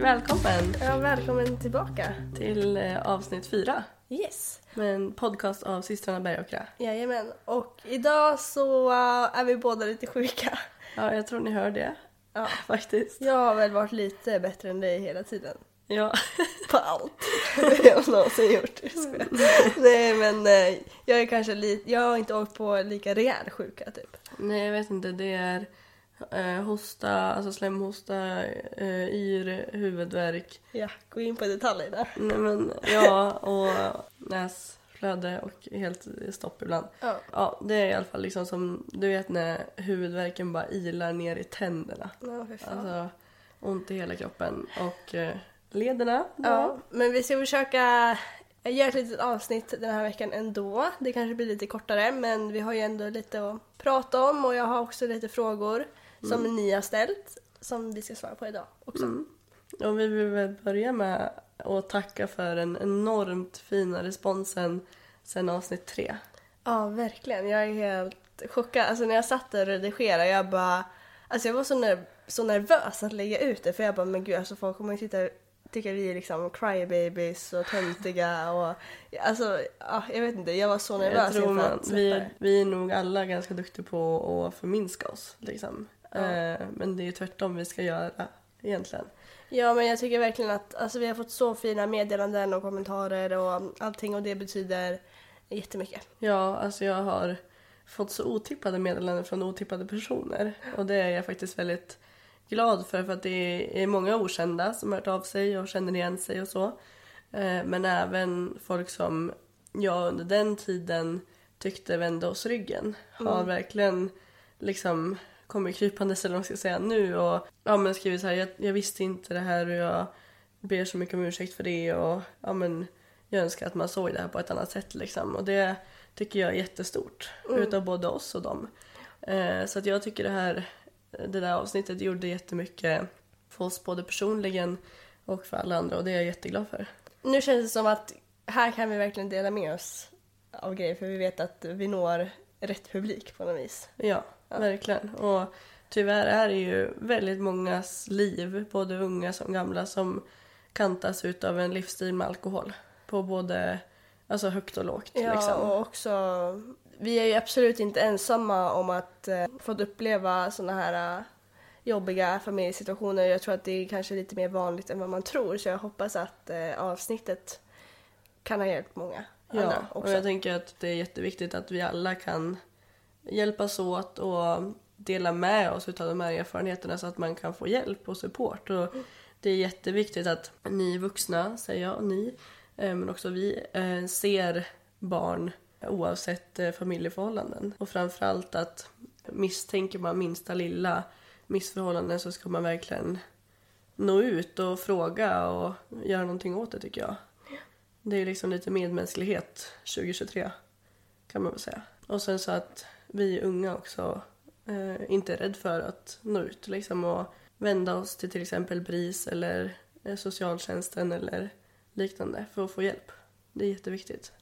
Välkommen Ja, välkommen tillbaka. till eh, avsnitt fyra Yes. med en podcast av systrarna Bergåkra. Jajamän. Och idag så uh, är vi båda lite sjuka. Ja, jag tror ni hör det Ja. faktiskt. Jag har väl varit lite bättre än dig hela tiden. Ja. På allt jag har någonsin gjort. Jag. Nej men eh, jag är kanske lite, jag har inte åkt på lika rejäl sjuka typ. Nej, jag vet inte. Det är eh, hosta, alltså slemhosta, eh, yr, huvudvärk. Ja, gå in på detaljerna. Nej men ja, och näsflöde och helt stopp ibland. Ja. Ja, det är i alla fall liksom som, du vet när huvudvärken bara ilar ner i tänderna. Ja, för fan. Alltså ont i hela kroppen och eh, lederna. Ja, men vi ska försöka göra ett litet avsnitt den här veckan ändå. Det kanske blir lite kortare men vi har ju ändå lite att prata om och jag har också lite frågor som ni har ställt som vi ska svara på idag också. Och vi vill väl börja med att tacka för den enormt fina responsen sen avsnitt tre. Ja, verkligen. Jag är helt chockad. Alltså när jag satt där och redigerade, jag bara... Alltså jag var så, ner- så nervös att lägga ut det för jag bara, men gud alltså folk kommer ju titta tycka vi är liksom crybabies och töntiga och alltså ja, jag vet inte, jag var så Jag nervös tror inför man, vi, vi är nog alla ganska duktiga på att förminska oss. Liksom. Ja. Eh, men det är ju tvärtom vi ska göra egentligen. Ja men jag tycker verkligen att alltså, vi har fått så fina meddelanden och kommentarer och allting och det betyder jättemycket. Ja, alltså jag har fått så otippade meddelanden från otippade personer. Och det är jag faktiskt väldigt glad för, för att det är många okända som har hört av sig och känner igen sig och så. Eh, Men även folk som jag under den tiden tyckte vände oss ryggen har verkligen liksom kommit krypandes eller vad man ska säga nu och ja men skrivit så här, jag, jag visste inte det här och jag ber så mycket om ursäkt för det och ja men jag önskar att man såg det här på ett annat sätt liksom och det tycker jag är jättestort utav både oss och dem. Eh, så att jag tycker det här, det där avsnittet gjorde jättemycket för oss både personligen och för alla andra och det är jag jätteglad för. Nu känns det som att här kan vi verkligen dela med oss av grejer för vi vet att vi når rätt publik på något vis. Ja, verkligen. Och tyvärr är det ju väldigt mångas liv, både unga som gamla, som kantas utav en livsstil med alkohol. På både alltså högt och lågt. Ja, liksom. och också, vi är ju absolut inte ensamma om att eh, fått uppleva såna här eh, jobbiga familjesituationer. Jag tror att det är kanske lite mer vanligt än vad man tror så jag hoppas att eh, avsnittet kan ha hjälpt många andra Ja, och också. jag tänker att det är jätteviktigt att vi alla kan hjälpas åt och dela med oss utav de här erfarenheterna så att man kan få hjälp och support. Och det är jätteviktigt att ni vuxna, säger jag, ni, eh, men också vi, eh, ser barn oavsett eh, familjeförhållanden. Och framförallt att misstänker man minsta lilla missförhållanden så ska man verkligen nå ut och fråga och göra någonting åt det tycker jag. Det är liksom lite medmänsklighet 2023 kan man väl säga. Och sen så att vi unga också eh, inte är rädd för att nå ut liksom och vända oss till till exempel BRIS eller eh, socialtjänsten eller liknande för att få hjälp. Det är jätteviktigt.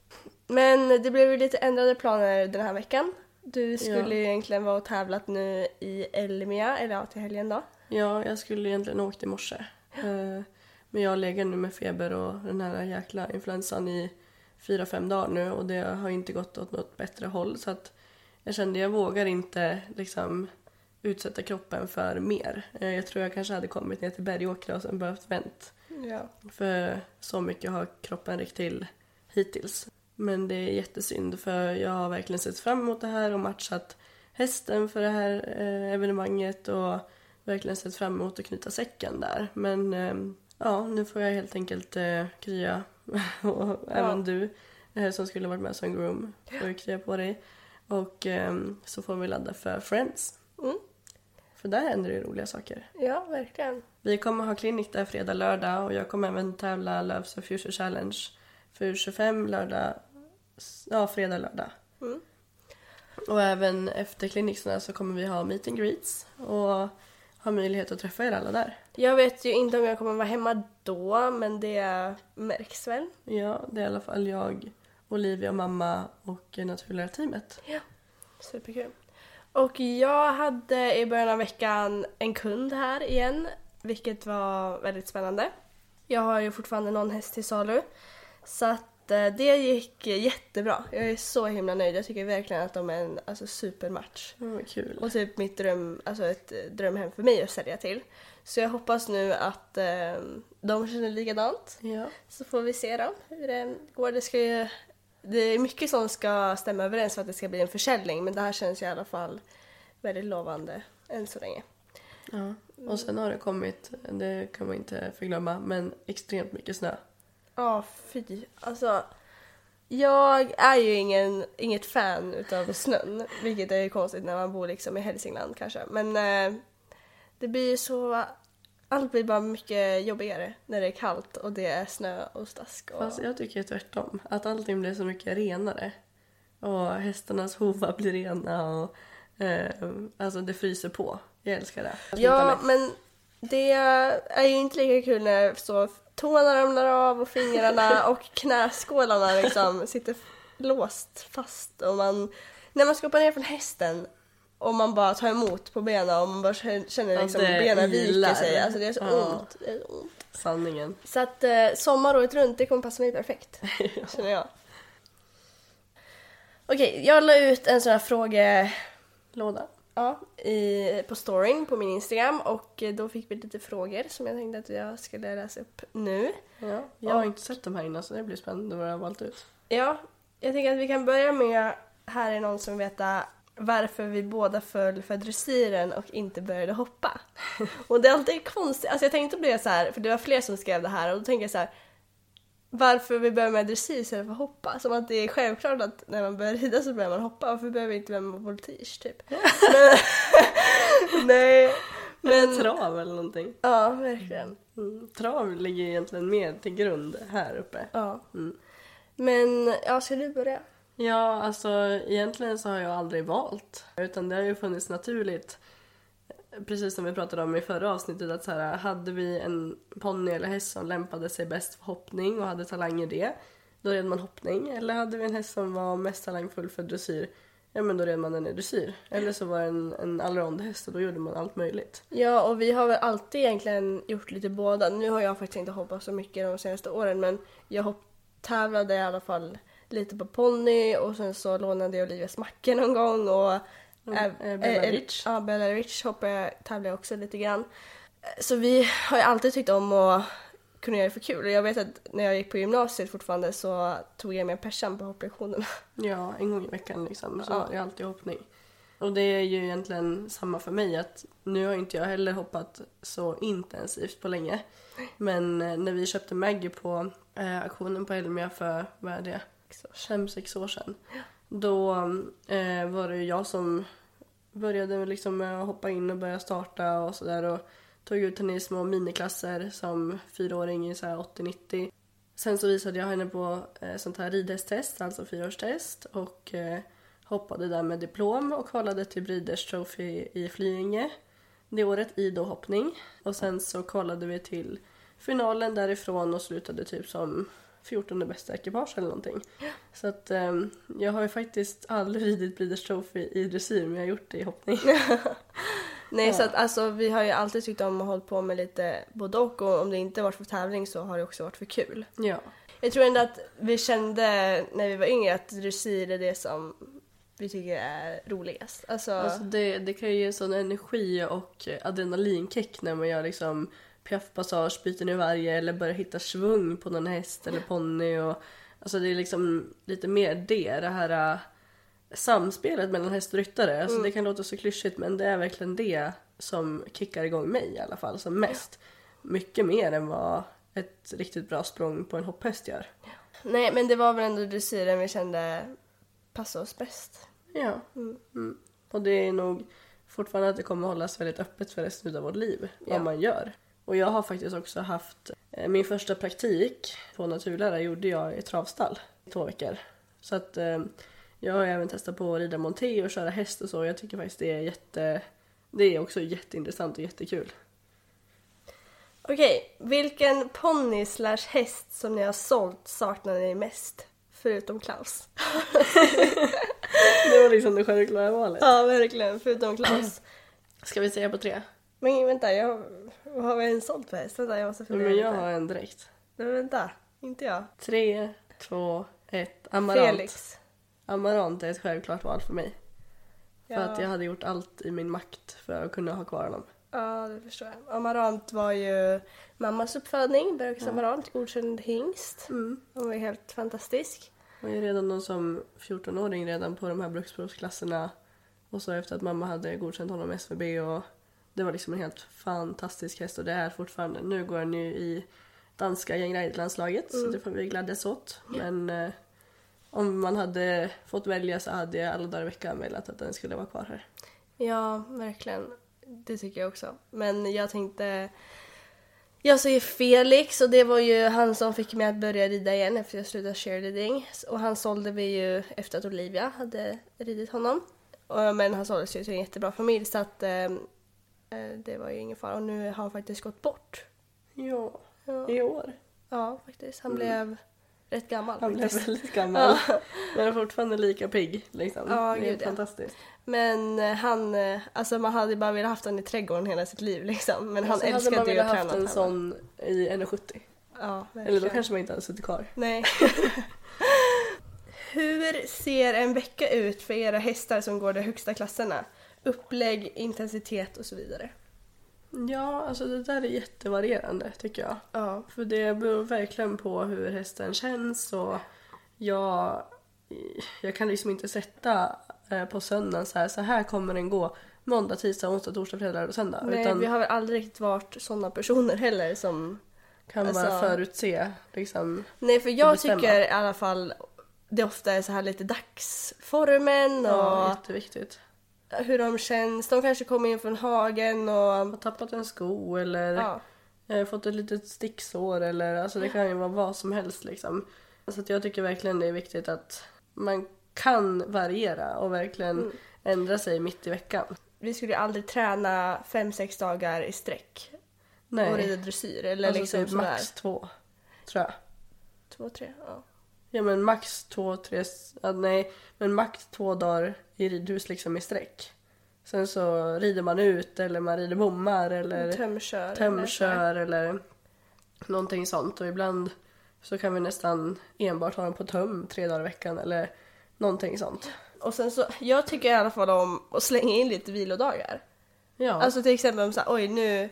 Men det blev ju lite ändrade planer den här veckan. Du skulle Ja. egentligen vara och tävlat nu i Elmia, eller ja, till helgen då. Ja, jag skulle egentligen ha åkt i morse. Eh, Men jag lägger nu med feber och den här jäkla influensan i fyra, fem dagar nu och det har inte gått åt något bättre håll så att jag kände jag vågar inte liksom utsätta kroppen för mer. Eh, Jag tror jag kanske hade kommit ner till Bergåkra och sen behövt vänt. Ja. För så mycket har kroppen räckt till hittills. Men det är jättesynd för jag har verkligen sett fram emot det här och matchat hästen för det här eh, evenemanget och verkligen sett fram emot att knyta säcken där. Men eh, ja, nu får jag helt enkelt eh, krya och även du som skulle varit med som groom får krya på dig. Och eh, så får vi ladda för Friends. Mm. För där händer det roliga saker. ja, verkligen. Vi kommer ha klinik där fredag, lördag och jag kommer även tävla Loves of Future Challenge för 25 lördag, ja fredag, lördag. Mm. Och även efter klinikserna så kommer vi ha meet and greets och ha möjlighet att träffa er alla där. Jag vet ju inte om jag kommer vara hemma då, men det märks väl. Ja, det är i alla fall jag, Olivia, mamma och naturliga teamet. Ja. Superkul. Och jag hade i början av veckan en kund här igen, vilket var väldigt spännande. Jag har ju fortfarande någon häst till salu. Så att eh, det gick jättebra. Jag är så himla nöjd. Jag tycker verkligen att de är en alltså, supermatch. Mm, kul. Och typ mitt dröm, alltså ett eh, drömhem för mig att sälja till. Så jag hoppas nu att eh, de känner likadant. Ja. Så får vi se då hur det går. Det, ska ju, det är mycket som ska stämma överens för att det ska bli en försäljning men det här känns i alla fall väldigt lovande än så länge. ja. Och sen har det kommit, det kan man inte förglömma, men extremt mycket snö. Ja, fy. Alltså, jag är ju ingen, inget fan utav snön, vilket är ju konstigt när man bor liksom i Hälsingland kanske. Men eh, det blir ju så... Allt blir bara mycket jobbigare när det är kallt och det är snö och stask. Och... Fast jag tycker tvärtom. Att allting blir så mycket renare. Och hästarnas hovar blir rena och eh, alltså det fryser på. Jag älskar det. Jag Ja, men det är ju inte lika kul när så tårna ramlar av och fingrarna och knäskålarna liksom sitter låst fast och man... När man ska hoppa ner från hästen och man bara tar emot på benen och man bara känner Ja, liksom det benen viker sig. Alltså det är så Ja. ont. Det är så ont. Sanningen. Så att eh, sommar året runt, det kommer passa mig perfekt. Känner jag. Okej, jag la ut en sån här fråge... Låda. Ja, i, på storyn på min Instagram och eh, då fick vi lite frågor som jag tänkte att jag skulle läsa upp nu. Ja, jag har inte sett de här innan så det blir spännande vad jag har valt ut. Ja, jag tänker att vi kan börja med, här är någon som vill veta varför vi båda föll för dressyren och inte började hoppa. Och det är alltid konstigt, alltså jag tänkte på det så här, för det var fler som skrev det här och då tänker jag så här varför vi börjar med dressyr istället för hoppa. Som att det är självklart att när man börjar rida så börjar man hoppa. Varför behöver vi inte börja med voltige typ? Men, nej, Men men... trav eller någonting. Ja, verkligen. Mm. Trav ligger egentligen mer till grund här uppe. Ja. Mm. Men, ja, ska du börja? Ja, alltså egentligen så har jag aldrig valt. Utan det har ju funnits naturligt. Precis som vi pratade om i förra avsnittet att så här, hade vi en ponny eller häst som lämpade sig bäst för hoppning och hade talang i det, då red man hoppning. Eller hade vi en häst som var mest talangfull för dressyr, ja men då red man den i dressyr. Eller så var det en, en allround-häst och då gjorde man allt möjligt. Ja, och vi har väl alltid egentligen gjort lite båda. Nu har jag faktiskt inte hoppat så mycket de senaste åren men jag hopp- tävlade i alla fall lite på ponny och sen så lånade jag Olivias mackor någon gång och Mm, äh, eh, Bella äh, Rich. Ja, Bella Rich hoppade jag, tävlade jag också lite grann. Så vi har ju alltid tyckt om att kunna göra det för kul. Och jag vet att när jag gick på gymnasiet fortfarande så tog jag med persan på hopplektionerna. Ja, en gång i veckan liksom. Så Ja. var det alltid hoppning. Och det är ju egentligen samma för mig att nu har inte jag heller hoppat så intensivt på länge. Men eh, när vi köpte Maggie på eh, auktionen på Elmia för, vad är det, fem, sex år sedan. Då eh, var det ju jag som började liksom med att hoppa in och börja starta och sådär och tog ut henne i små miniklasser som fyraåring i så här 80-90. Sen så visade jag henne på eh, sånt här ridhästtest, alltså fyraårstest och eh, hoppade där med diplom och kvalade till Breeders Trophy i Flyinge det året i då hoppning. Och sen så kvalade vi till finalen därifrån och slutade typ som 14 bästa ekipage eller någonting. Så att um, jag har ju faktiskt aldrig ridit Breeders Trophy i dressyr men jag har gjort det i hoppning. Nej Ja. så att alltså vi har ju alltid tyckt om att hålla på med lite både och och om det inte varit för tävling så har det också varit för kul. ja. Jag tror ändå att vi kände när vi var yngre att dressyr är det som vi tycker är roligast. Alltså, Alltså det, det kan ju ge sån energi och adrenalinkick när man gör liksom piaffpassage, byter i varje eller börjar hitta svung på någon häst eller ponny. Alltså det är liksom lite mer det, det här äh, samspelet mellan häst och ryttare. Alltså det kan låta så klyschigt men det är verkligen det som kickar igång mig i alla fall som mest. Mycket mer än vad ett riktigt bra språng på en hopphäst gör. Nej men det var väl ändå dressyren vi kände passade oss bäst. Ja. Mm. Och det är nog fortfarande att det kommer hållas väldigt öppet för resten av vårt liv vad Ja. man gör. Och jag har faktiskt också haft eh, min första praktik på naturlära gjorde jag i travstall i två veckor. Så att eh, jag har även testat på att rida monté och köra häst och så. Jag tycker faktiskt det är jätte det är också jätteintressant och jättekul. Okej, vilken ponny slash häst som ni har sålt saknar ni mest? Förutom Klaus. Det var liksom det självklara valet. Ja verkligen, förutom Klaus. Ska vi säga på tre? Men vänta, jag, vad har vi ens sålt för häst? Vänta, jag måste fundera Men jag lite. har en direkt. Men vänta, inte jag. Tre, två, ett. Amarant. Felix. Amarant är ett självklart val för mig. För Ja. att jag hade gjort allt i min makt för att kunna ha kvar honom. Ja, det förstår jag. Amarant var ju mammas uppfödning, Bergs Amarant, godkänd hingst. Mm. Hon var helt fantastisk. Jag är redan då som 14-åring redan på de här bruksprovsklasserna. Och så efter att mamma hade godkänt honom SVB och det var liksom en helt fantastisk häst och det är fortfarande. Nu går han ju i danska gängriderlandslaget så det får vi glädjas åt. Men eh, om man hade fått välja så hade jag alla dagar i veckan velat att den skulle vara kvar här. Ja, verkligen. Det tycker jag också. Men jag tänkte... Jag säger Felix och det var ju han som fick mig att börja rida igen efter jag slutade cheerleading. Och han sålde vi ju efter att Olivia hade ridit honom. Men han såldes ju till en jättebra familj så att eh, det var ju ingen fara. Och nu har han faktiskt gått bort. Ja, Ja, i år. ja faktiskt. Han blev rätt gammal Han blev faktiskt. väldigt gammal. Men är fortfarande lika pigg. Liksom. Ja, det är gud, helt ja. fantastiskt. Men eh, han, eh, alltså man hade bara velat haft honom i trädgården hela sitt liv liksom. Men han Så hade man älskade ju velat att haft träna. en sån i 1,70. Ja, Eller verkligen. då kanske man inte hade suttit kvar. Nej. Hur ser en vecka ut för era hästar som går de högsta klasserna? Upplägg, intensitet och så vidare. Ja, alltså det där är jättevarierande tycker jag. Ja. För det beror verkligen på hur hästen känns och jag, jag kan liksom inte sätta eh, på söndagen så här, så här kommer den gå måndag, tisdag, onsdag, torsdag, fredag, lördag, söndag. Nej, utan vi har väl aldrig riktigt varit sådana personer heller som... kan bara alltså- förutse liksom. Nej, för jag tycker i alla fall det ofta är så här lite dagsformen och Ja, jätteviktigt. Hur de känns. De kanske kommer in från hagen och... Har tappat en sko eller Ja. eh, fått ett litet sticksår eller alltså det kan ju vara vad som helst liksom. Så jag tycker verkligen det är viktigt att man kan variera och verkligen Mm. ändra sig mitt i veckan. Vi skulle aldrig träna fem sex dagar i sträck Nej. och rida dressyr eller alltså liksom typ sådär. max två, tror jag. Två, tre, ja. Ja men max två, tre, nej men max två dagar i ridhus liksom i sträck. Sen så rider man ut eller man rider bommar eller Tömkör. tömkör eller någonting sånt och ibland så kan vi nästan enbart ha dem på töm tre dagar i veckan eller någonting sånt. Och sen så, jag tycker i alla fall om att slänga in lite vilodagar. Ja, Alltså till exempel om så här, oj nu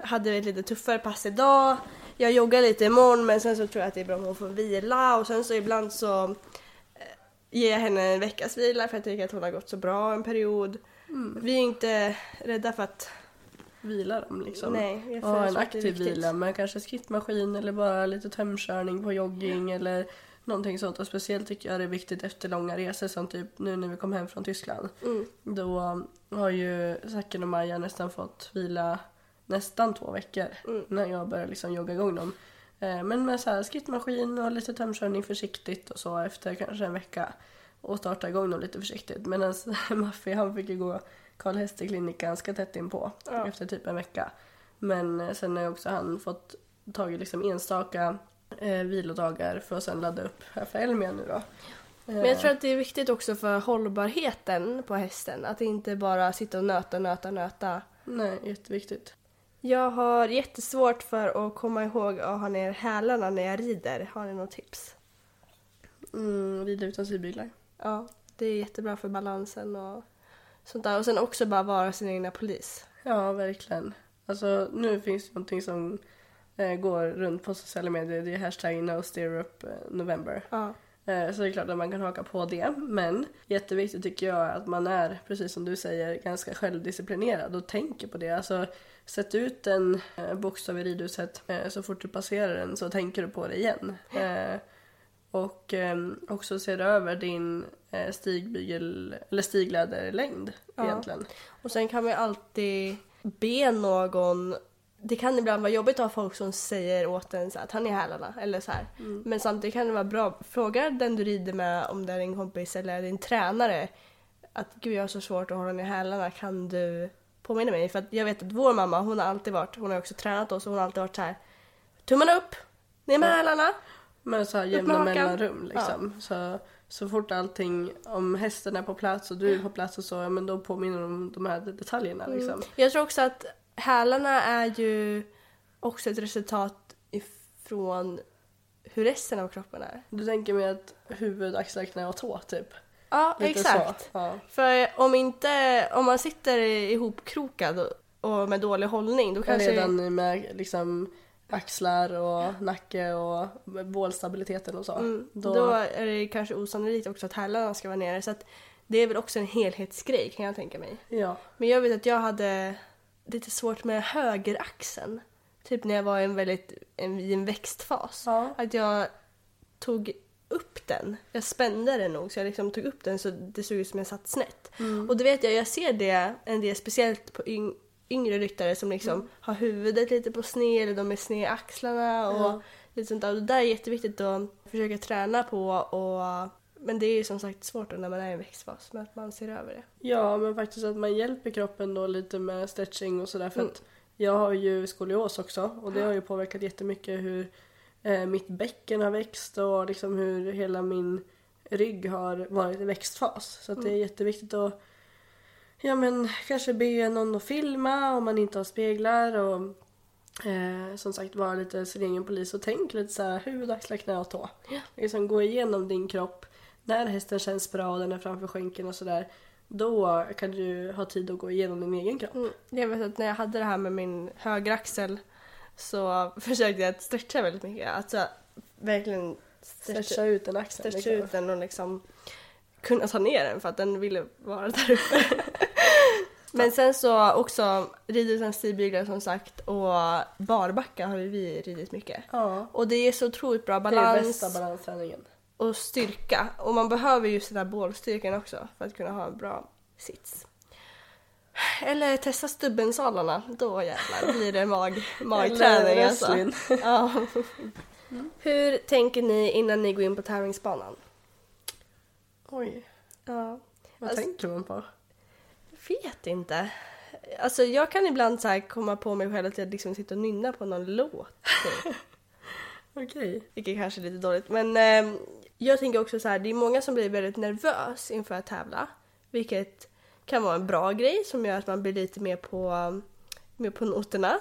hade vi ett lite tuffare pass idag. Jag joggar lite imorgon men sen så tror jag att det är bra om hon får vila och sen så ibland så jag henne en veckas vila för jag tycker att hon har gått så bra en period. Mm. Vi är inte rädda för att vila dem liksom. Nej, och en aktiv vila med kanske skrittmaskin eller bara lite tömkörning på jogging eller Någonting sånt och speciellt tycker jag det är viktigt efter långa resor som typ nu när vi kom hem från Tyskland. Då har ju Zacken och Maja nästan fått vila nästan två veckor när jag började liksom jogga igång dem. Eh, Men med så här skrittmaskin och lite tömkörning försiktigt och så efter kanske en vecka och starta igång dem lite försiktigt. Medan Maffi han fick ju gå Karl Hester-klinik ganska tätt inpå efter typ en vecka. Men eh, sen har ju också han fått tagit liksom enstaka eh, vilodagar för att sen ladda upp här för Elmia nu då. Men jag tror att det är viktigt också för hållbarheten på hästen. Att inte bara sitta och nöta, nöta, nöta. Nej, jätteviktigt. Jag har jättesvårt för att komma ihåg att ha ner hälarna när jag rider. Har ni något tips? Mm, rida utan sidbyglar. Ja, det är jättebra för balansen och sånt där. Och sen också bara vara sin egna polis. Ja, verkligen. Alltså nu finns det någonting som eh, går runt på sociala medier. Det är hashtag no stirrup eh, november. Ja. Eh, Så det är klart att man kan haka på det. Men jätteviktigt tycker jag att man är, precis som du säger, ganska självdisciplinerad och tänker på det. Alltså sätt ut en eh, bokstav i ridhuset eh, så fort du passerar den så tänker du på det igen. Eh, Och ehm, också ser över din stigbygel, eller stigläderlängd egentligen. Och sen kan man ju alltid be någon det kan ibland vara jobbigt att ha folk som säger åt en så här, ta ner hälarna eller så här. Men samtidigt kan det vara bra, fråga den du rider med om det är din kompis eller din tränare att gud jag har så svårt att hålla ner hälarna, kan du påminna mig? För att jag vet att vår mamma hon har alltid varit, hon har också tränat oss och hon har alltid varit så här tummarna upp, ner med hälarna. Men så här med jämna mellanrum liksom. Så, så fort allting, om hästen är på plats och du är på plats och så, ja, men då påminner de om de här detaljerna liksom. Jag tror också att hälarna är ju också ett resultat ifrån hur resten av kroppen är. Du tänker mig att huvud, axlar, knä och tå typ? Ja, Lite exakt. Ja. För om inte, om man sitter ihopkrokad och- och med dålig hållning då kanske... Redan med liksom axlar och nacke och bålstabiliteten och så. Mm, Då, då... är det kanske osannolikt också att hälarna ska vara nere. Så att det är väl också en helhetsgrej kan jag tänka mig. ja. Men jag vet att jag hade lite svårt med högeraxeln. Typ när jag var i en väldigt, en, i en växtfas. Ja. Att jag tog upp den. Jag spände den nog så jag liksom tog upp den så det såg ut som jag satt snett. Och då vet jag, jag ser det en del speciellt på yng, yngre ryttare som liksom har huvudet lite på sned eller de är sned i axlarna och Ja. lite sånt där. Och det där är jätteviktigt att försöka träna på och men det är ju som sagt svårt när man är i en växtfas, men att man ser över det. ja, men faktiskt att man hjälper kroppen då lite med stretching och sådär. För Mm. att jag har ju skolios också och det har ju påverkat jättemycket hur eh, mitt bäcken har växt och liksom hur hela min rygg har varit i växtfas. Så det är jätteviktigt att ja, men kanske be någon att filma om man inte har speglar och eh, som sagt vara lite sin egen polis och tänk lite så här huvud, axlar, knä och tå. Liksom gå igenom din kropp. När hästen känns bra och den är framför skänken och sådär då kan du ha tid att gå igenom din egen kropp. Mm. Jag vet att när jag hade det här med min högeraxel så försökte jag att stretcha väldigt mycket. Alltså verkligen Stretcha stretcha, ut den axeln. stretcha liksom. ut den och liksom kunna ta ner den för att den ville vara där uppe. Men sen så också ridit en stigbyglar som sagt och barbacka har ju vi ridit mycket. Ja. Och det är så otroligt bra Det är balans bästa balansträningen. och styrka. Och man behöver ju den där bålstyrkan också för att kunna ha en bra sits. Eller testa stubbensalarna, då jävlar blir det mag, magträning alltså. Ja. Hur tänker ni innan ni går in på tävlingsbanan? Oj, Ja. vad Alltså- tänker man på? Vet inte. Alltså jag kan ibland så komma på mig själv att jag liksom sitter och nynnar på någon låt. typ. Okej. Vilket kanske är lite dåligt. Men eh, jag tänker också så här, det är många som blir väldigt nervös inför att tävla. Vilket kan vara en bra grej som gör att man blir lite mer på, mer på noterna.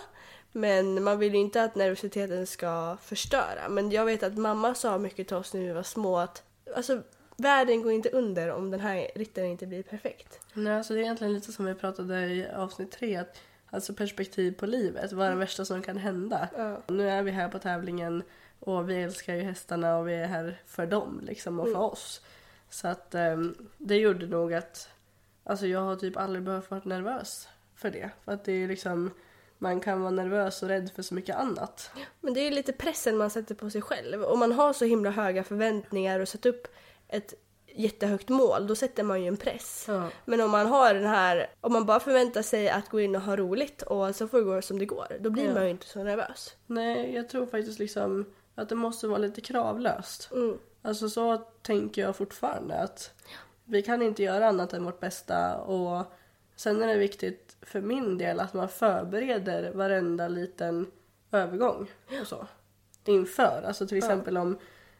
Men man vill ju inte att nervositeten ska förstöra. Men jag vet att mamma sa mycket till oss när vi var små att alltså, världen går inte under om den här ritten inte blir perfekt. Nej, alltså det är egentligen lite som vi pratade i avsnitt tre. Att, alltså perspektiv på livet. Vad är det värsta som kan hända? Ja. Nu är vi här på tävlingen och vi älskar ju hästarna och vi är här för dem liksom och för oss. Så att ehm, det gjorde nog att alltså jag har typ aldrig behövt vara nervös för det. För att det är liksom man kan vara nervös och rädd för så mycket annat. Men det är ju lite pressen man sätter på sig själv. Om man har så himla höga förväntningar och sätter upp ett jättehögt mål, då sätter man ju en press. Ja. Men om man har den här, om man bara förväntar sig att gå in och ha roligt och så får det gå som det går, då blir Ja. man ju inte så nervös. Nej, jag tror faktiskt liksom att det måste vara lite kravlöst. Mm. Alltså så tänker jag fortfarande att vi kan inte göra annat än vårt bästa och sen är det viktigt för min del att man förbereder varenda liten övergång och så. Inför, alltså till exempel om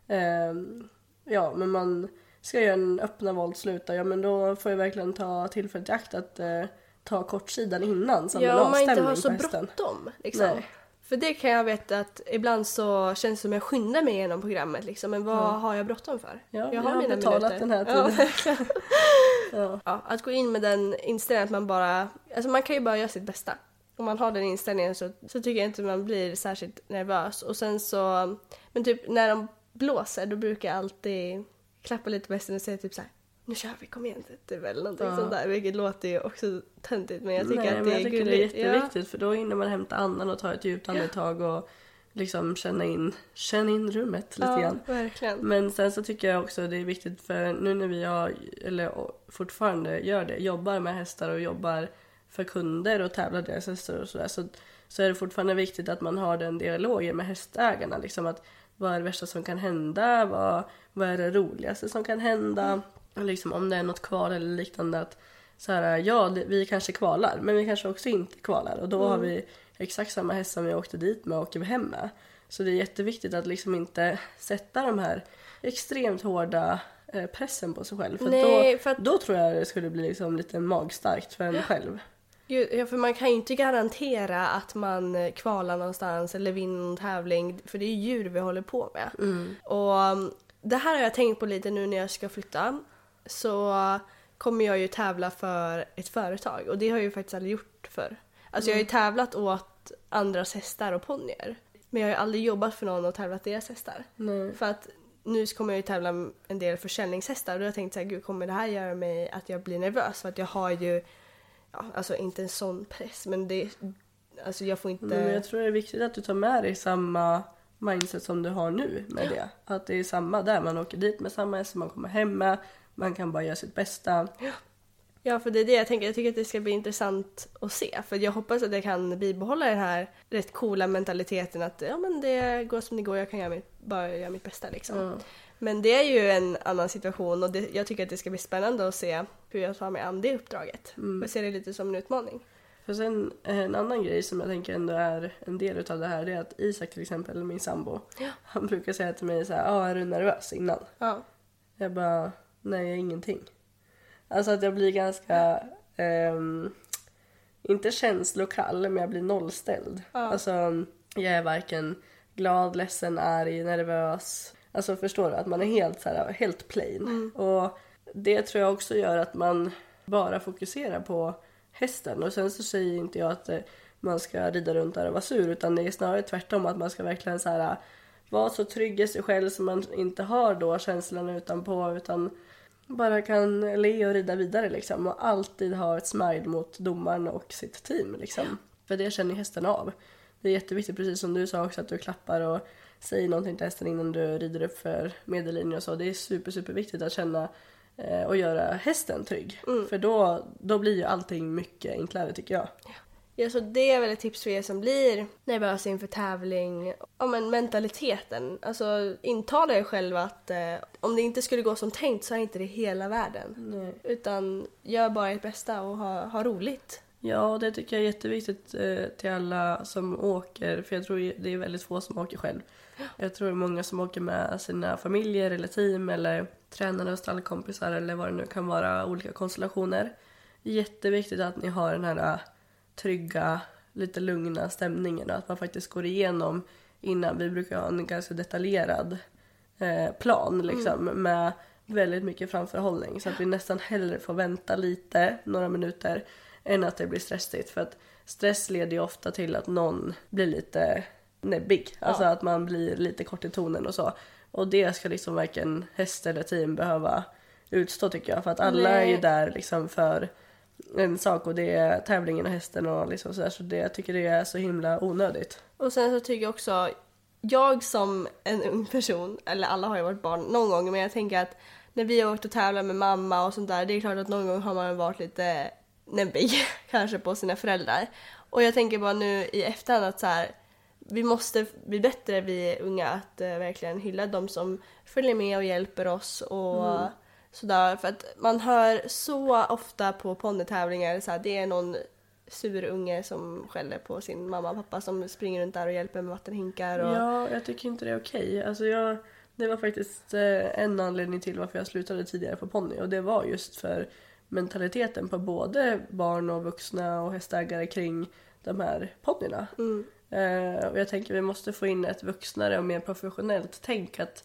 ehm, ja men man ska göra en öppna voltsluta, ja men då får jag verkligen ta tillfället i akt att eh, ta kortsidan innan en Ja, om man inte har så bråttom. Liksom. Nej. För det kan jag veta att ibland så känns det som jag skyndar mig igenom programmet liksom. Men vad har jag bråttom för? Ja, jag jag har betalat den här Ja, tiden. Ja. ja, att gå in med den inställningen att man bara, alltså man kan ju bara göra sitt bästa. Om man har den inställningen så, så tycker jag inte man blir särskilt nervös. Och sen så, men typ när de blåser då brukar jag alltid klappa lite på hästen och säga typ så här. Nu kör vi, kom igen typ eller någonting Ja. sånt där. Vilket låter ju också töntigt men jag tycker Nej, att det är tycker det är gulligt. jätteviktigt för då hinner man hämta andan och ta ett djupt andetag och liksom känna in, känna in rummet lite Ja, grann. ja verkligen. Men sen så tycker jag också det är viktigt för nu när vi har, eller fortfarande gör det, jobbar med hästar och jobbar för kunder och tävlar deras hästar och sådär så, så är det fortfarande viktigt att man har den dialogen med hästägarna. Liksom att vad är det värsta som kan hända? Vad, vad är det roligaste som kan hända? Liksom om det är något kval eller liknande att så här, ja vi kanske kvalar men vi kanske också inte kvalar och då har vi exakt samma häst som vi åkte dit med och åker vi hem med. Så det är jätteviktigt att liksom inte sätta de här extremt hårda eh, pressen på sig själv. För, Nej, då, för att- då tror jag det skulle bli liksom lite magstarkt för en själv. Ja, för man kan ju inte garantera att man eh, kvalar någonstans eller vinner någon tävling för det är ju djur vi håller på med. Och um, det här har jag tänkt på lite nu när jag ska flytta. Så kommer jag ju tävla för ett företag och det har jag ju faktiskt aldrig gjort för. Alltså jag har ju tävlat åt andras hästar och ponnyer. Men jag har ju aldrig jobbat för någon och tävlat deras hästar. Nej. För att nu kommer jag ju tävla en del försäljningshästar och då har jag tänkt så här, gud kommer det här göra mig att jag blir nervös? För att jag har ju, ja, alltså inte en sån press men det, alltså jag får inte... Men jag tror det är viktigt att du tar med dig samma mindset som du har nu med det. Att det är samma där, man åker dit med samma häst som man kommer hem med. Man kan bara göra sitt bästa. Ja, för det är det jag tänker. Jag tycker att det ska bli intressant att se. För jag hoppas att jag kan bibehålla den här rätt coola mentaliteten att ja, men det går som det går, jag kan göra mitt, bara göra mitt bästa liksom. Men det är ju en annan situation och det, jag tycker att det ska bli spännande att se hur jag tar mig an det uppdraget. Jag ser det lite som en utmaning. För sen en annan grej som jag tänker ändå är en del utav det här det är att Isak till exempel, min sambo, han brukar säga till mig så här, ah, är du nervös innan? Ja. Jag bara, nej jag är ingenting. Alltså att jag blir ganska, ehm, inte känslokall, men jag blir nollställd. Alltså jag är varken glad, ledsen, arg, nervös. Alltså förstår du? Att man är helt så här, helt plain. Och det tror jag också gör att man bara fokuserar på hästen. Och sen så säger inte jag att eh, man ska rida runt där och vara sur utan det är snarare tvärtom att man ska verkligen så här vara så trygg i sig själv så man inte har då känslan utanpå utan bara kan le och rida vidare liksom och alltid ha ett smile mot domaren och sitt team liksom. För det känner hästen av. Det är jätteviktigt precis som du sa också att du klappar och säger någonting till hästen innan du rider upp för medellinjen och så. Det är super super viktigt att känna eh, och göra hästen trygg. För då, då blir ju allting mycket enklare tycker jag. Ja, så det är väl ett tips för er som blir nervösa inför tävling. Ja, men mentaliteten. Alltså intala er själv att eh, om det inte skulle gå som tänkt så är inte det hela världen. Utan gör bara ert bästa och ha, ha roligt. Ja, det tycker jag är jätteviktigt eh, till alla som åker. För jag tror det är väldigt få som åker själv. Jag tror det är många som åker med sina familjer eller team eller tränare och stallkompisar eller vad det nu kan vara, olika konstellationer. Jätteviktigt att ni har den här trygga, lite lugna stämningen och att man faktiskt går igenom innan. Vi brukar ha en ganska detaljerad eh, plan liksom med väldigt mycket framförhållning så att vi nästan hellre får vänta lite, några minuter, än att det blir stressigt. För att stress leder ju ofta till att någon blir lite näbbig, alltså att man blir lite kort i tonen och så. Och det ska liksom varken häst eller team behöva utstå tycker jag. För att alla är ju Nej. där liksom för en sak och det är tävlingen och hästen och liksom sådär. Så det, jag tycker det är så himla onödigt. Och sen så tycker jag också, jag som en ung person, eller alla har ju varit barn någon gång, men jag tänker att när vi har åkt och tävlat med mamma och sånt där, det är klart att någon gång har man varit lite näbbig kanske på sina föräldrar. Och jag tänker bara nu i efterhand att så här, vi måste bli bättre vi unga att uh, verkligen hylla de som följer med och hjälper oss och mm. Sådär. För att man hör så ofta på ponnytävlingar så här, det är någon sur unge som skäller på sin mamma och pappa som springer runt där och hjälper med vattenhinkar. Och... Ja, jag tycker inte det är okej. Alltså jag, det var faktiskt eh, en anledning till varför jag slutade tidigare på ponny och det var just för mentaliteten på både barn och vuxna och hästägare kring de här ponnyerna. Mm. Eh, och jag tänker vi måste få in ett vuxnare och mer professionellt tänk att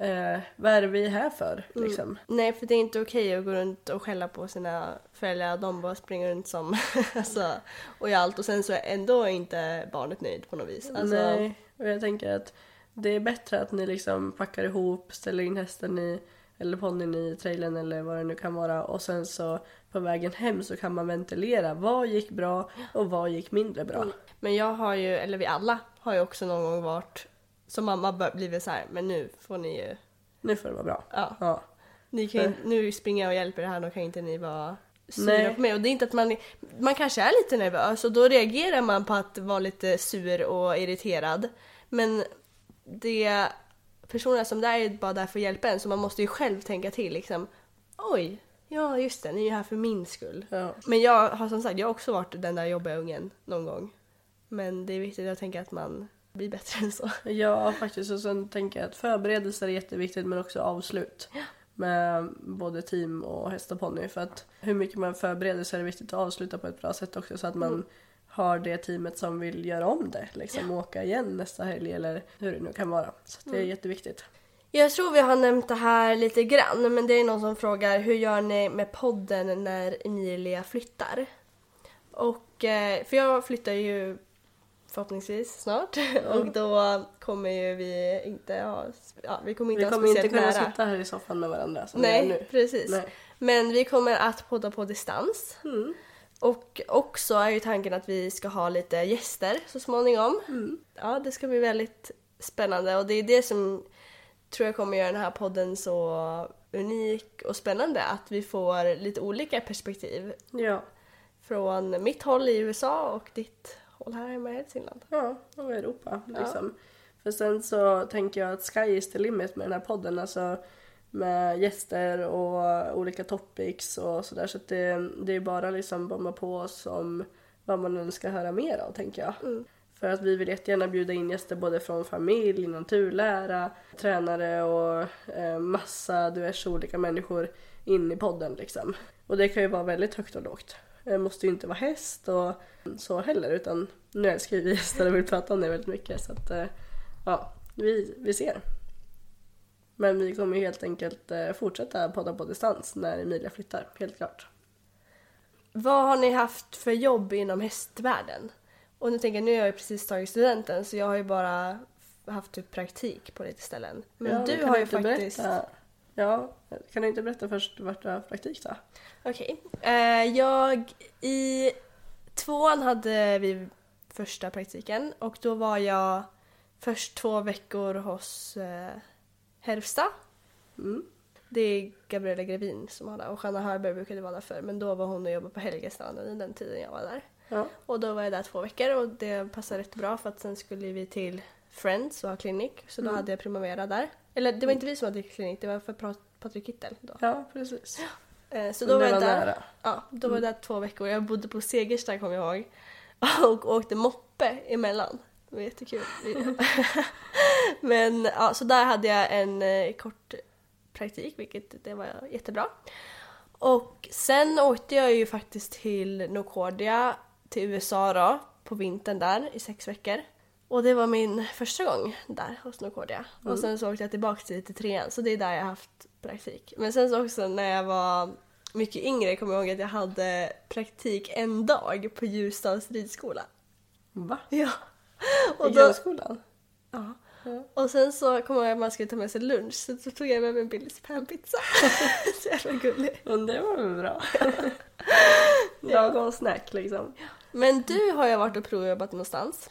eh, vad är det vi är här för? Mm. Liksom? Mm. Nej, för det är inte okej att gå runt och skälla på sina föräldrar. De bara springer runt som alltså, och gör allt och sen så är ändå inte barnet nöjd på något vis. Alltså... Nej, och jag tänker att det är bättre att ni liksom packar ihop, ställer in hästen i eller ponnyn i trailern eller vad det nu kan vara och sen så på vägen hem så kan man ventilera vad gick bra och vad gick mindre bra. Mm. Men jag har ju, eller vi alla har ju också någon gång varit som mamma blivit så här, men nu får ni ju... Nu får det vara bra. Ja. ja. Ni kan, nu springer jag och hjälper det här, då kan inte ni vara sura på mig. Och det är inte att man, man kanske är lite nervös och då reagerar man på att vara lite sur och irriterad. Men det personerna som där är bara där för att hjälpa en så man måste ju själv tänka till liksom. Oj, ja just det, ni är ju här för min skull. Ja. Men jag har som sagt, jag har också varit den där jobbiga ungen någon gång. Men det är viktigt att tänka att man blir bättre än så. Ja, faktiskt. Och sen tänker jag att förberedelser är jätteviktigt men också avslut. Ja. Med både team och häst och ponny. För att hur mycket man förbereder så är det viktigt att avsluta på ett bra sätt också så att man mm. har det teamet som vill göra om det. Liksom ja. åka igen nästa helg eller hur det nu kan vara. Så det är mm. jätteviktigt. Jag tror vi har nämnt det här lite grann men det är någon som frågar hur gör ni med podden när Emilia flyttar? Och, eh, för jag flyttar ju förhoppningsvis snart. Mm. Och då kommer ju vi inte ha, ja, vi kommer inte vi kommer inte kunna nära. sitta här i soffan med varandra som Nej, nu. precis. Nej. Men vi kommer att podda på distans. Mm. Och också är ju tanken att vi ska ha lite gäster så småningom. Mm. Ja, det ska bli väldigt spännande och det är det som tror jag kommer göra den här podden så unik och spännande att vi får lite olika perspektiv. Ja. Från mitt håll i USA och ditt håll här hemma i Hälsingland. Ja, och Europa liksom. Ja. För sen så tänker jag att sky is the limit med den här podden. Alltså med gäster och olika topics och sådär. Så att det, det är bara liksom bomba på oss om vad man önskar höra mer av tänker jag. Mm. För att vi vill jättegärna bjuda in gäster både från familj, naturlära, tränare och eh, massa diverse olika människor in i podden liksom. Och det kan ju vara väldigt högt och lågt. Det måste ju inte vara häst och så heller utan nu älskar vi hästar och vill prata om det väldigt mycket så att eh, ja, vi, vi ser. Men vi kommer ju helt enkelt eh, fortsätta podda på distans när Emilia flyttar, helt klart. Vad har ni haft för jobb inom hästvärlden? Och nu tänker jag, nu har jag ju precis tagit studenten så jag har ju bara haft typ praktik på lite ställen. Men ja, du har ju faktiskt... Berätta. Ja, kan du inte berätta först vart du har praktik då? Okej. Okay. Eh, jag... I tvåan hade vi första praktiken och då var jag först två veckor hos eh, Herfsta. Mm. Det är Gabriella Grevin som har det och Hanna Hörberg brukade vara där för men då var hon och jobbade på Helgestranden den tiden jag var där. Ja. Och då var jag där två veckor och det passade rätt bra för att sen skulle vi till Friends och ha klinik så då mm. hade jag Primavera där. Eller det var inte vi som hade klinik, det var för Patrik Kittel då. Ja, precis. Ja. Eh, så då var jag där, nära. ja, då var jag mm. där två veckor. Jag bodde på Segersta kommer jag ihåg. Och åkte moppe emellan. Det var jättekul. Men ja, så där hade jag en eh, kort praktik vilket det var jättebra. Och sen åkte jag ju faktiskt till Nocordia till USA då på vintern där i sex veckor. Och det var min första gång där hos Nocordia. Mm. Och sen så åkte jag tillbaka till, till trean så det är där jag har haft praktik. Men sen så också när jag var mycket yngre kommer jag ihåg att jag hade praktik en dag på Ljusdals ridskola. Va? Ja. Och I grundskolan? Ja. ja. Och sen så kom jag ihåg att man skulle ta med sig lunch så då tog jag med mig en Billys panpizza. så jävla gullig. Men det var väl bra. Lagom snack liksom. Men du har ju varit och provjobbat någonstans.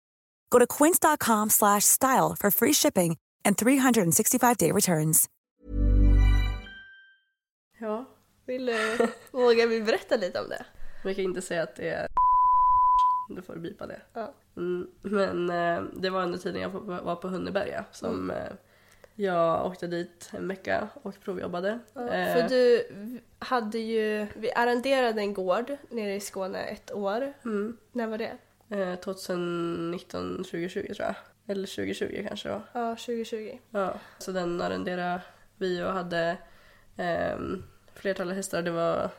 Go to quince.com slash style for free shipping and 365-day returns. Ja. Vill du, vågar vi berätta lite om det? Jag kan inte säga att det är Du får bipa det. Ja. Mm, men eh, det var under tiden jag var på Hunneberga som eh, jag åkte dit en vecka och provjobbade. Ja, Eh, för du hade ju, vi arrenderade en gård nere i Skåne ett år. mm, När var det? Eh, 2019, 2020 tror jag. Eller 2020 kanske det var. Ja, 2020. Ja, så den arrenderade vi och hade um, flertalet hästar. Det var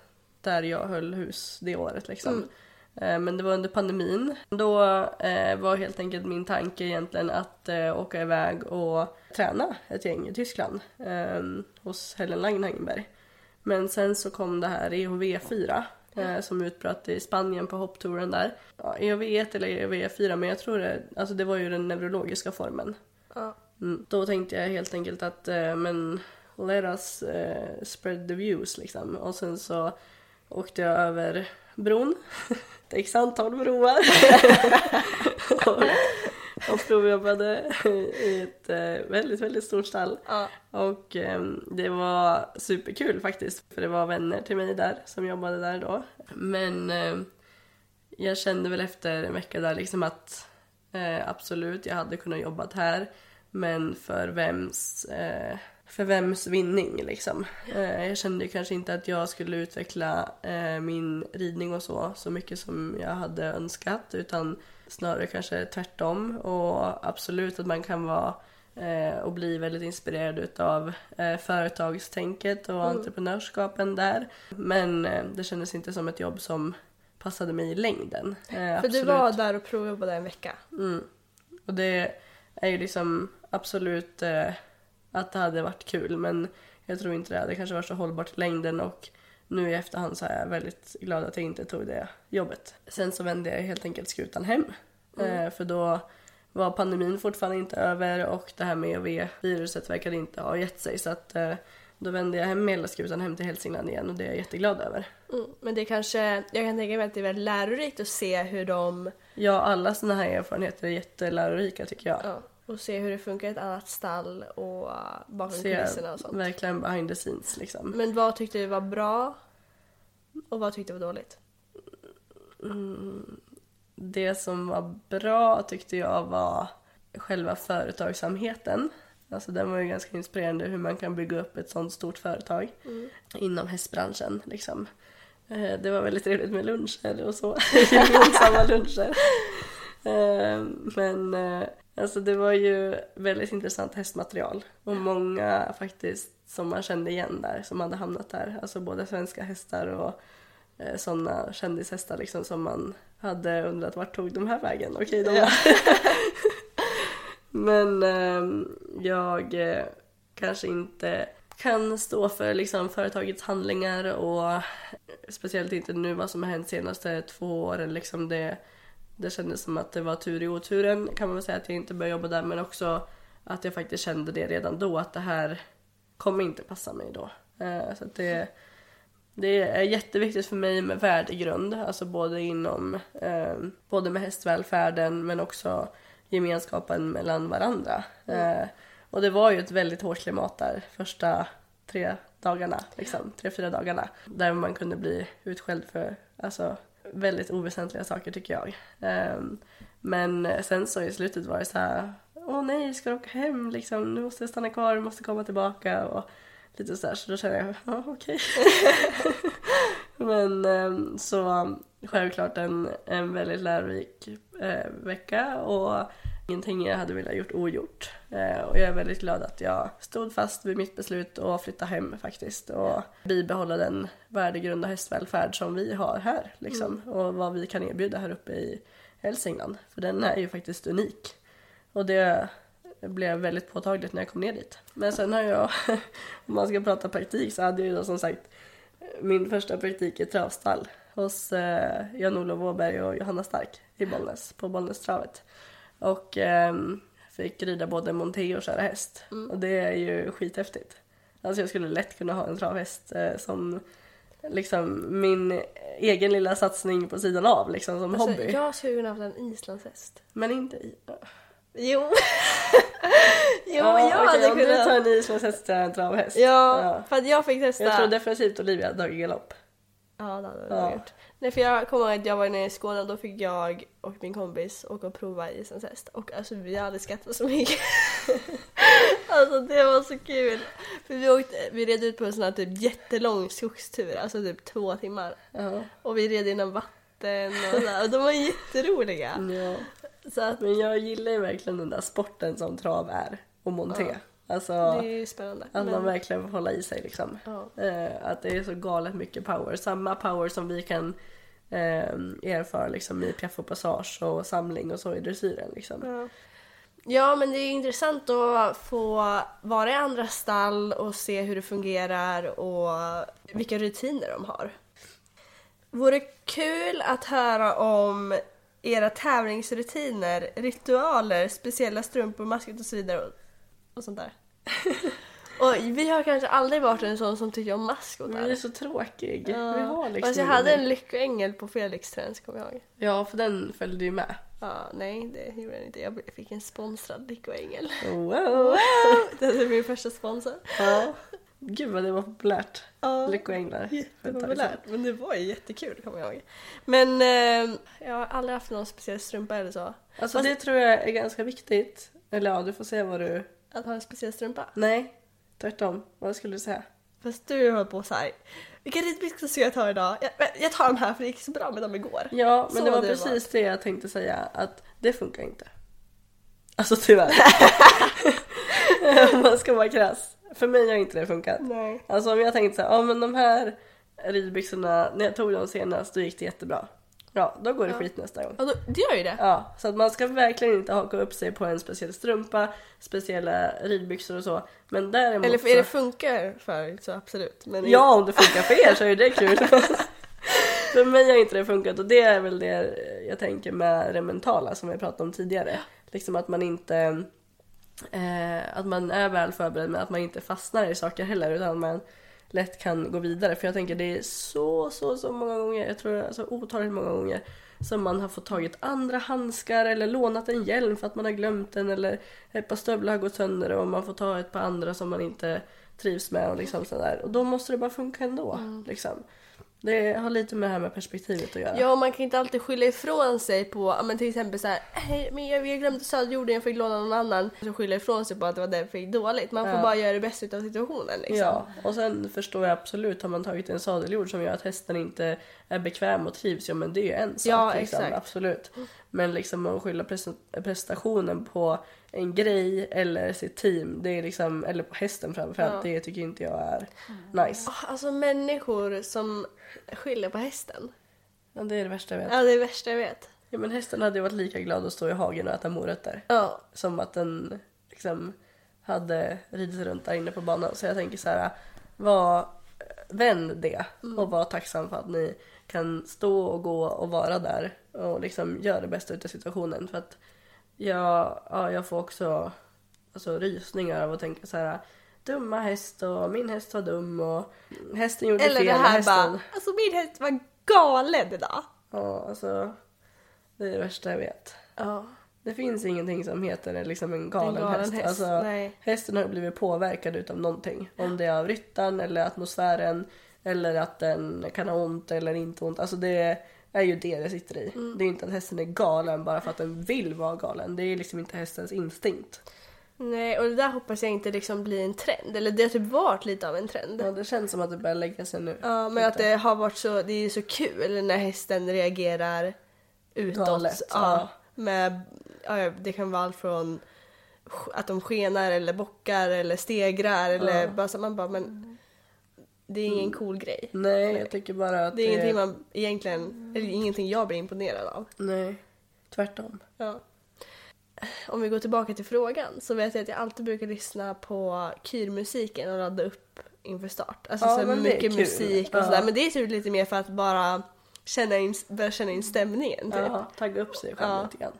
där jag höll hus det året liksom. Mm. Eh, Men det var under pandemin. Då eh, var helt enkelt min tanke egentligen att eh, åka iväg och träna ett gäng i Tyskland eh, hos Helen Langenhagenberg. Men sen så kom det här E EHV4 eh, som utbröt i Spanien på hopptouren där. Ja, EHV1 eller EHV4 men jag tror det, alltså det var ju den neurologiska formen. Ja. Mm. Då tänkte jag helt enkelt att eh, men let us eh, spread the views liksom. Och sen så åkte jag över bron. ett x antal broar. och, och provjobbade i ett eh, väldigt, väldigt stort stall. Ja. Och ehm, det var superkul faktiskt. För det var vänner till mig där som jobbade där då. Men ehm, jag kände väl efter en vecka där liksom att eh, absolut, jag hade kunnat jobbat här. Men för vems, eh, för vems vinning liksom. Eh, jag kände kanske inte att jag skulle utveckla eh, min ridning och så, så mycket som jag hade önskat. Utan snarare kanske tvärtom. Och absolut att man kan vara eh, och bli väldigt inspirerad utav eh, företagstänket och entreprenörskapen där. Men eh, det kändes inte som ett jobb som passade mig i längden. Eh, För absolut. du var där och provjobbade en vecka. Mm. Och det är ju liksom absolut eh, att det hade varit kul men jag tror inte det hade kanske varit så hållbart i längden och nu i efterhand så är jag väldigt glad att jag inte tog det jobbet. Sen så vände jag helt enkelt skutan hem. Eh, för då var pandemin fortfarande inte över och det här med EV-viruset verkade inte ha gett sig så att eh, då vände jag hem hela skutan hem till Hälsingland igen och det är jag jätteglad över. Mm. Men det kanske, jag kan tänka mig att det är väldigt lärorikt att se hur de, Ja, alla sådana här erfarenheter är jättelärorika tycker jag. ja, och se hur det funkar i ett annat stall och uh, bakom Se kulisserna och sånt. verkligen behind the scenes liksom. Men vad tyckte du var bra? Och vad tyckte du var dåligt? Det som var bra tyckte jag var själva företagsamheten. Alltså den var ju ganska inspirerande hur man kan bygga upp ett sånt stort företag inom hästbranschen. Liksom. Eh, Det var väldigt trevligt med luncher och så, gemensamma luncher. Eh, Men eh, alltså det var ju väldigt intressant hästmaterial och många faktiskt som man kände igen där som hade hamnat där. Alltså både svenska hästar och eh, sådana kändishästar liksom som man hade undrat vart tog de här vägen? Okej, de Men ehm, jag eh, kanske inte kan stå för liksom företagets handlingar och speciellt inte nu vad som har hänt senaste två åren. Liksom det, det kändes som att det var tur i oturen kan man väl säga att jag inte började jobba där men också att jag faktiskt kände det redan då att det här kommer inte passa mig då. Eh, så det, det är jätteviktigt för mig med värdegrund, alltså både inom eh, både med hästvälfärden men också gemenskapen mellan varandra. Eh, och det var ju ett väldigt hårt klimat där första tre dagarna, liksom, tre, fyra dagarna. Där man kunde bli utskälld för alltså, väldigt oväsentliga saker tycker jag. Ehm, men sen så i slutet var det så här, åh nej, ska du åka hem liksom? Nu måste jag stanna kvar, du måste komma tillbaka och lite sådär. Så då kände jag, ja okej. men ehm, så självklart en, en väldigt lärorik eh, vecka och ingenting jag hade velat gjort ogjort. Eh, och jag är väldigt glad att jag stod fast vid mitt beslut att flytta hem faktiskt och bibehålla den värdegrund och hästvälfärd som vi har här liksom Mm. och vad vi kan erbjuda här uppe i Hälsingland. För den är ju faktiskt unik. Och det blev väldigt påtagligt när jag kom ner dit. Men sen har jag, om man ska prata praktik så hade jag ju då som sagt min första praktik i travstall hos eh, Jan-Olof Åberg och Johanna Stark i Bollnäs, på Bollnästravet. Och ehm, fick rida både monté och köra häst. Och det är ju skithäftigt. Alltså jag skulle lätt kunna ha en travhäst eh, som liksom min egen lilla satsning på sidan av liksom som Alltså, hobby. jag skulle kunna ha en islandshäst. Men inte i... Jo. jo, Ja, jag okej, hade om du tar kunnat. en islandshäst jag en travhäst. Ja, för att jag fick testa. Jag tror definitivt Olivia hade tagit galopp. Ja, det hade Ja. jag gjort. Nej, för jag kommer ihåg att jag var nere i Skåne och då fick jag och min kompis åka och prova isens häst. Och alltså vi hade skrattat så mycket. alltså det var så kul. För vi, åkte, vi red ut på en sån här typ jättelång skogstur, alltså typ två timmar. Ja. Och vi red inom vatten och så här, och de var jätteroliga. ja. Så att Men jag gillar ju verkligen den där sporten som trav är och monté. Ja. Alltså det är spännande. att man Men- verkligen får hålla i sig liksom. Ja. Eh, att det är så galet mycket power. Samma power som vi kan eh, erfara liksom i piaff och passage och samling och så i dressyren liksom. Ja. Ja, men det är intressant att få vara i andra stall och se hur det fungerar och vilka rutiner de har. Vore kul att höra om era tävlingsrutiner, ritualer, speciella strumpor, maskot och så vidare och sånt där. och vi har kanske aldrig varit en sån som tycker om maskotar. Men vi är så tråkig. Ja. Vi har liksom Fast jag hade en lyckoängel på Felix träns kommer jag ihåg. Ja, för den följde ju med. Ja, nej det gjorde den inte. Jag fick en sponsrad lyckoängel. Wow! Det är min första sponsor. Ja. Gud vad det var populärt. Ja. Lyckoänglar. Jättepopulärt. Men det var ju jättekul kommer jag ihåg. Men eh, jag har aldrig haft någon speciell strumpa eller så. Alltså Fast- det tror jag är ganska viktigt. Eller ja, du får säga vad du... Att ha en speciell strumpa. Nej, tvärtom. Vad skulle du säga? Fast du höll på så här. Vilka ritbyxor ska jag ta idag? Jag, jag tar de här för det gick så bra med dem igår. Ja, men Så det var det precis det jag tänkte säga. Att det funkar inte. Alltså tyvärr. Om man ska vara krass. För mig har inte det funkat. Nej. Alltså om jag tänkte så här, ja men de här ridbyxorna, när jag tog dem senast då gick det jättebra. Ja, då går det skit nästa gång. Ja, då, det gör ju det. Ja, så att man ska verkligen inte haka upp sig på en speciell strumpa, speciella ridbyxor och så. Men däremot Eller för er det funkar för så absolut. Men Ja, om det funkar för er så är det kul. för mig har inte det funkat och det är väl det jag tänker med det mentala som vi pratade om tidigare. Liksom att man inte eh, att man är väl förberedd men att man inte fastnar i saker heller utan man lätt kan gå vidare. För jag tänker det är så, så, så många gånger, jag tror alltså otaligt många gånger som man har fått tagit andra handskar eller lånat en hjälm för att man har glömt den eller ett par stövlar har gått sönder och man får ta ett par andra som man inte trivs med och liksom sådär. Och då måste det bara funka ändå. Liksom. Det har lite med det här med perspektivet att göra. Ja, man kan inte alltid skylla ifrån sig på, men till exempel så här, "Nej, men jag, jag glömde söderjorden, jag fick låna någon annan. Så skylla ifrån sig på att det var därför det gick dåligt. Man får Ja. bara göra det bästa av situationen liksom. Ja, och sen förstår jag absolut, har man tagit en sadeljord som gör att hästen inte är bekväm och trivs, ja men det är ju en sak. Ja, liksom, exakt. Absolut. Men liksom att skylla presta- prestationen på en grej eller sitt team, det är liksom, eller på hästen framförallt, Ja. det tycker inte jag är nice. Ah, Alltså människor som skyller på hästen. Ja, det är det värsta jag vet. Ja, det är det värsta jag vet. Ja men hästen hade ju varit lika glad att stå i hagen och äta morötter. Ja. Som att den liksom hade ridit runt där inne på banan. Så jag tänker så här, var, vänd det och var tacksam för att ni kan stå och gå och vara där och liksom göra det bästa utav situationen. För att jag, ja, jag får också alltså, rysningar av att tänka så här dumma häst och min häst var dum och hästen gjorde Eller fel. det här hästen... bara, alltså min häst var galen idag. Ja, alltså det är det värsta jag vet. Ja. Det finns ingenting som heter liksom en galen, En galen häst. häst, Alltså, nej. hästen har blivit påverkad utav någonting. Om det är av ryttaren eller atmosfären eller att den kan ha ont eller inte ont. Alltså det är ju det det sitter i. Mm. Det är ju inte att hästen är galen bara för att den vill vara galen. Det är liksom inte hästens instinkt. Nej, och det där hoppas jag inte liksom blir en trend. Eller det har typ varit lite av en trend. Ja, det känns som att det börjar lägga sig nu. Ja, men att det har varit så, det är så kul när hästen reagerar utåt. Galet, ja, ja. Med, ja, det kan vara allt från att de skenar eller bockar eller stegrar eller bara så man bara men det är ingen cool grej. Nej, jag tycker bara att Det är ingenting man egentligen, eller ingenting jag blir imponerad av. Nej, tvärtom. Ja. Om vi går tillbaka till frågan så vet jag att jag alltid brukar lyssna på kyrmusiken och ladda upp inför start. Alltså Ja, så men det är mycket musik och Ja. sådär. Men det är typ lite mer för att bara känna in, börja känna in stämningen typ. Ja, tagga upp sig själv Ja. lite grann.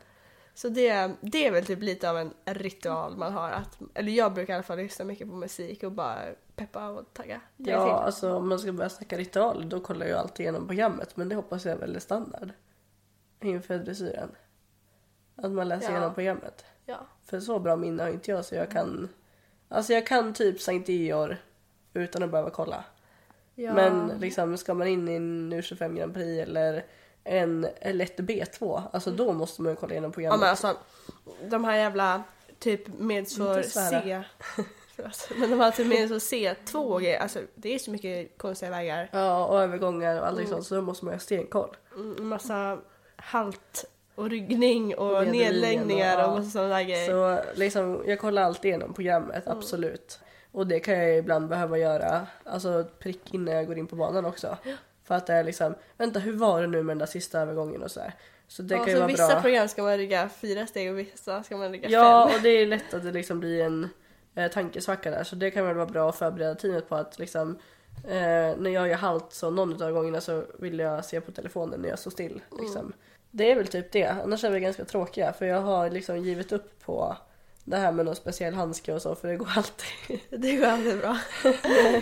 Så det, det är väl typ lite av en ritual man har. Att, eller jag brukar i alla fall lyssna mycket på musik och bara peppa och tagga. tagga Ja, till. alltså om man ska börja snacka ritual då kollar jag alltid igenom programmet men det hoppas jag är väldigt standard inför dressyren. Att man läser Ja. igenom programmet. ja. För så bra minne har inte jag så jag kan Alltså jag kan typ Sankt Ior utan att behöva kolla. Ja. Men liksom ska man in i en U25 Grand Prix eller en lätt B2 alltså då måste man ju kolla igenom Ja programmet. men alltså de här jävla typ svära. C. Förlåt. Men de här typ medsvår C2 och grejer, alltså det är så mycket konstiga vägar. Ja och övergångar och allting sånt så då måste man ha stenkoll. Mm, Massa halt och ryggning och Och nedläggningar och- och ja. massa sådana där grejer. Så liksom, jag kollar alltid igenom programmet, Mm. absolut. Och det kan jag ibland behöva göra, alltså prick innan jag går in på banan också. För att det är liksom, vänta hur var det nu med den där sista övergången och så här. Så det ja, kan ju så vara vissa bra. program ska man rygga fyra steg och vissa ska man rygga Ja, fem. och det är lätt att det liksom blir en eh, tankesvacka där. Så det kan väl vara bra att förbereda teamet på att liksom eh, när jag gör halt så någon av gångerna så vill jag se på telefonen när jag står still. Liksom. Det är väl typ det. Annars är vi ganska tråkiga för jag har liksom givit upp på det här med någon speciell handske och så för det går alltid. Det går alltid bra.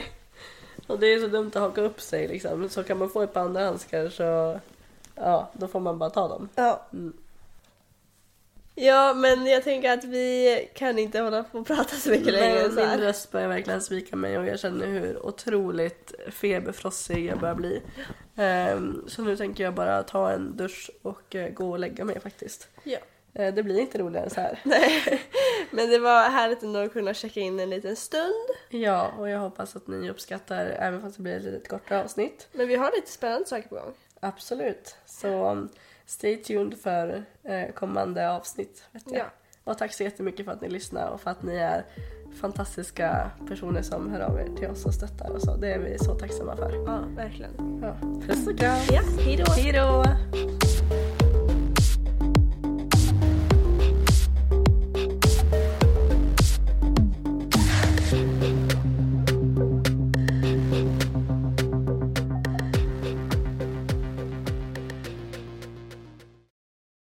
Och det är så dumt att haka upp sig liksom. Så kan man få ett par andra handskar så ja, då får man bara ta dem. Ja. Mm. Ja men jag tänker att vi kan inte hålla på och prata så mycket längre. Så min röst börjar verkligen svika mig och jag känner hur otroligt feberfrossig jag börjar bli. Ehm, så nu tänker jag bara ta en dusch och eh, gå och lägga mig faktiskt. Ja. Eh, det blir inte roligare än så här. Nej, men det var härligt ändå att kunna checka in en liten stund. Ja, och jag hoppas att ni uppskattar även fast det blir ett lite kortare avsnitt. Men vi har lite spännande saker på gång. Absolut. Så stay tuned för eh, kommande avsnitt. Vet jag. Ja. Och tack så jättemycket för att ni lyssnar och för att ni är fantastiska personer som hör av er till oss och stöttar och så. Det är vi så tacksamma för. Ja, verkligen. Ja. Puss och kram! Ja, hej då! Hej då!